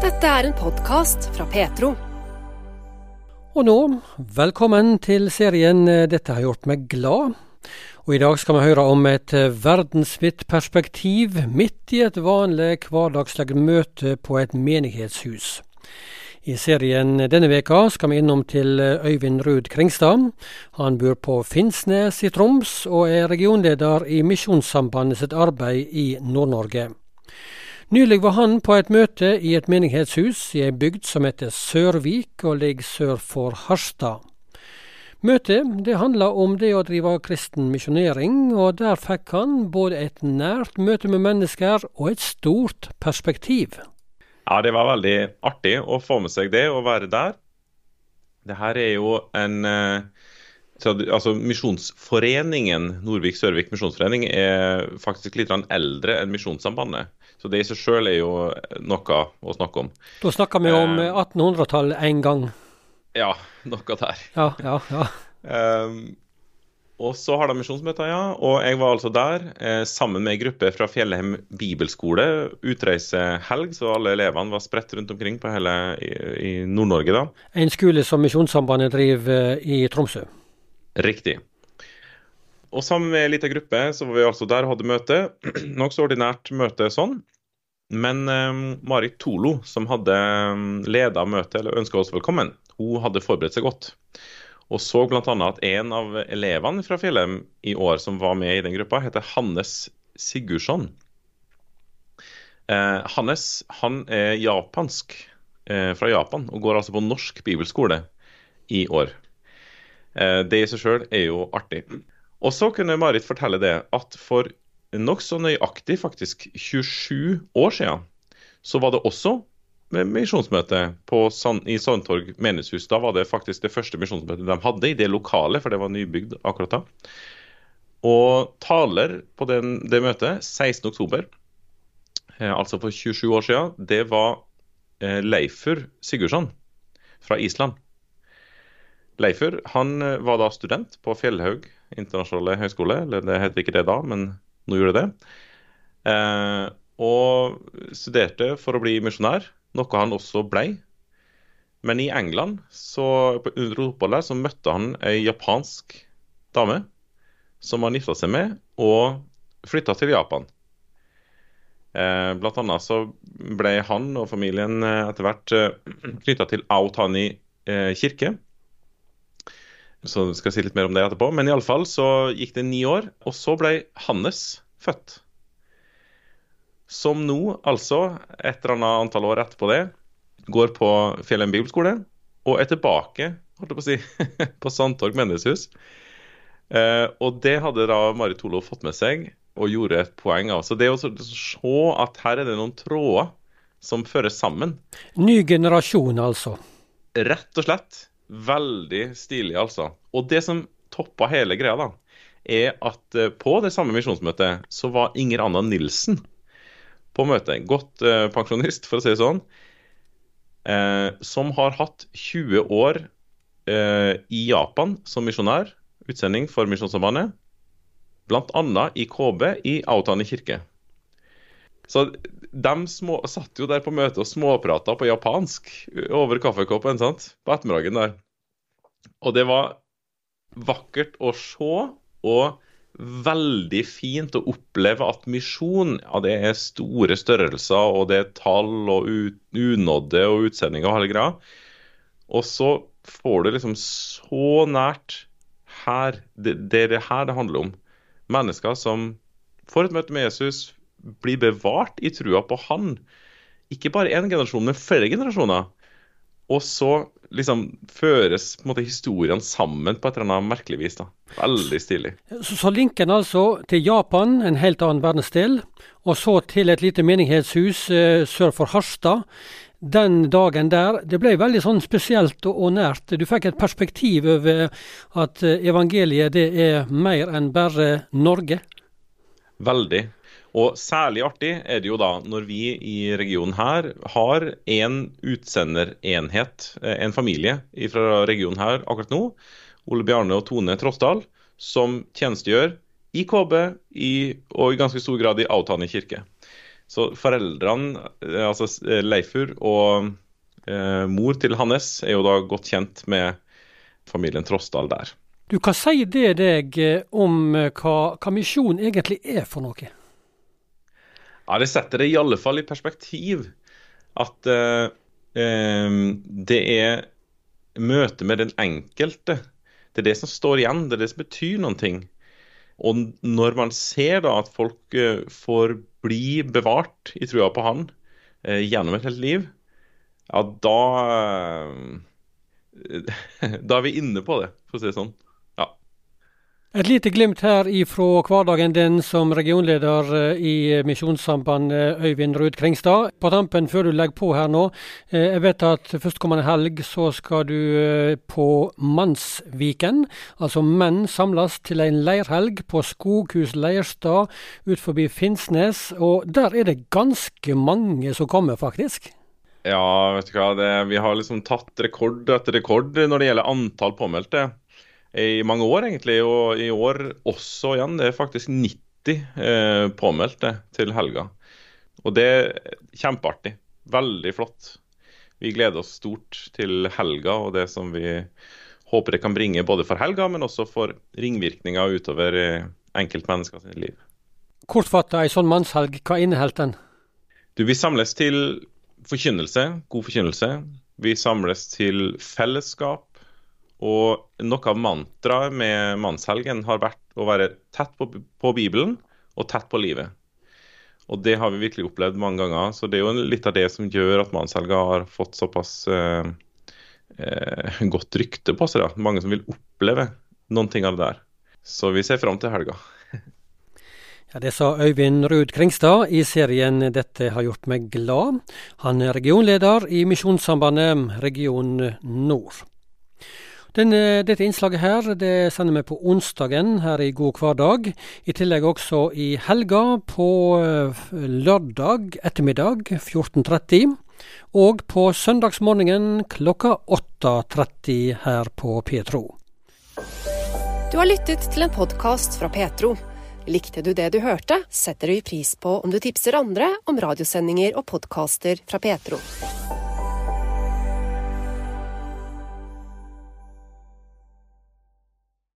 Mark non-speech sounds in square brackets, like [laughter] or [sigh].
Dette er en podkast fra Petro. Og nå, velkommen til serien 'Dette har gjort meg glad'. Og I dag skal vi høre om et verdensvidt perspektiv midt i et vanlig hverdagslig møte på et menighetshus. I serien denne veka skal vi innom til Øyvind Ruud Kringstad. Han bor på Finnsnes i Troms, og er regionleder i Misjonssambandet sitt arbeid i Nord-Norge. Nylig var han på et møte i et menighetshus i ei bygd som heter Sørvik og ligger sør for Harstad. Møtet det handla om det å drive kristen misjonering, og der fikk han både et nært møte med mennesker og et stort perspektiv. Ja, det var veldig artig å få med seg det og være der. Det her er jo en eh, altså Misjonsforeningen, Norvik-Sørvik misjonsforening, er faktisk litt eldre enn Misjonssambandet. Så det i seg sjøl er jo noe å snakke om. Da snakker vi om 1800-tallet en gang. Ja, noe der. Ja, ja, ja. Um, og så har de misjonsmøter, ja. Og jeg var altså der eh, sammen med ei gruppe fra Fjellheim bibelskole. Utreisehelg, så alle elevene var spredt rundt omkring på hele i, i Nord-Norge, da. En skole som Misjonssambandet driver eh, i Tromsø. Riktig. Og sammen med ei lita gruppe så var vi altså der og hadde møte. [clears throat] Nokså ordinært møte sånn. Men um, Marit Tolo, som hadde um, leda møtet, eller ønska oss velkommen, hun hadde forberedt seg godt. Og så bl.a. at en av elevene fra Fjellheim i år som var med i den gruppa, heter Hannes Sigurdsson. Eh, Hannes han er japansk, eh, fra Japan, og går altså på norsk bibelskole i år. Eh, det i seg sjøl er jo artig. Og så kunne Marit fortelle det at for nokså nøyaktig, faktisk 27 år siden, så var det også misjonsmøte i Sandtorg menighetshus. Da var det faktisk det første misjonsmøtet de hadde i det lokalet, for det var nybygd akkurat da. Og taler på den, det møtet, 16.10, eh, altså for 27 år siden, det var eh, Leifur Sigurdsson fra Island. Leifur han eh, var da student på Fjellhaug internasjonale høgskole. Eller det heter ikke det da, men nå gjorde det. Eh, og studerte for å bli misjonær, noe han også blei. Men i England, så, under oppholdet, så møtte han ei japansk dame som han gifta seg med, og flytta til Japan. Eh, blant annet så ble han og familien eh, etter hvert eh, knytta til Aotani kirke så skal jeg si litt mer om det etterpå. Men iallfall så gikk det ni år, og så ble Hannes født. Som nå, altså, et eller annet antall år etterpå det, går på Fjellheim bibelskole og er tilbake holdt jeg på å si, [laughs] på Sandtorg menneskehus. Eh, og det hadde da Marit Olo fått med seg og gjorde et poeng av. Så det å se at her er det noen tråder som føres sammen. Ny generasjon, altså. Rett og slett. Veldig stilig, altså. Og det som toppa hele greia, da, er at eh, på det samme misjonsmøtet så var Inger Anna Nilsen på møtet. Godt eh, pensjonist, for å si det sånn. Eh, som har hatt 20 år i Japan som misjonær. Utsending for Misjonssambandet. Bl.a. i KB i Aotani kirke. Så de små, satt jo der på møtet og småprata på japansk over kaffekoppen sant? på ettermiddagen der. Og det var vakkert å se, og veldig fint å oppleve at misjon ja, det er store størrelser, og det er tall og unådde og utsendinger og hele greia. Og så får du liksom så nært her Det, det er det her det handler om. Mennesker som får et møte med Jesus, blir bevart i trua på han. Ikke bare én generasjon, men flere generasjoner. Og så liksom føres på en måte historien sammen på et eller annet merkelig vis. da. Veldig stilig. Så, så linken altså til Japan, en helt annen verdensdel, og så til et lite menighetshus eh, sør for Harstad. Den dagen der, det ble veldig sånn spesielt og, og nært. Du fikk et perspektiv over at eh, evangeliet det er mer enn bare Norge. Veldig. Og særlig artig er det jo da når vi i regionen her har en utsenderenhet, eh, en familie fra regionen her akkurat nå, Ole Bjarne og Tone Trostdal, som tjenestegjør i KB i, og i ganske stor grad i Autane kirke. Så foreldrene, eh, altså Leifur og eh, mor til Hannes, er jo da godt kjent med familien Trostdal der. Du, Hva sier det deg om hva, hva misjon egentlig er for noe? Ja, Det setter det i alle fall i perspektiv. At eh, det er møtet med den enkelte. Det er det som står igjen, det er det som betyr noen ting. Og når man ser da at folk eh, får bli bevart i trua på han eh, gjennom et helt liv, ja, da eh, [laughs] Da er vi inne på det, for å si det sånn. Et lite glimt her ifra hverdagen din som regionleder eh, i Misjonssambandet, Øyvind Ruud Kringstad. På tampen, før du legger på her nå. Eh, jeg vet at førstkommende helg så skal du eh, på Mannsviken. Altså menn samles til en leirhelg på Skoghus leirstad ut forbi Finnsnes. Og der er det ganske mange som kommer, faktisk. Ja, vet du hva. Det, vi har liksom tatt rekord etter rekord når det gjelder antall påmeldte i mange år, egentlig. Og i år også igjen. Det er faktisk 90 eh, påmeldte til helga. Og det er kjempeartig. Veldig flott. Vi gleder oss stort til helga og det som vi håper det kan bringe både for helga, men også for ringvirkninger utover enkeltmenneskers liv. Kortfatta, ei sånn mannshelg, hva inneholder den? Du, Vi samles til forkynnelse, god forkynnelse. Vi samles til fellesskap og noe av mantraet med mannshelgen har vært å være tett på, på, Bibelen og tett på livet. Og det har vi virkelig opplevd mange ganger. Så det er jo litt av det som gjør at mannshelga har fått såpass eh, eh, godt rykte på seg. Da. Mange som vil oppleve noen ting av det der. Så vi ser fram til helga. Ja, Det sa Øyvind Ruud Kringstad i serien 'Dette har gjort meg glad'. Han er regionleder i Misjonssambandet Region Nord. Denne, dette innslaget her det sender vi på onsdagen her i God hverdag. I tillegg også i helga på eh, lørdag ettermiddag 14.30. Og på søndagsmorgenen klokka 8.30 her på Petro. Du har lyttet til en podkast fra Petro. Likte du det du hørte, setter vi pris på om du tipser andre om radiosendinger og podkaster fra Petro.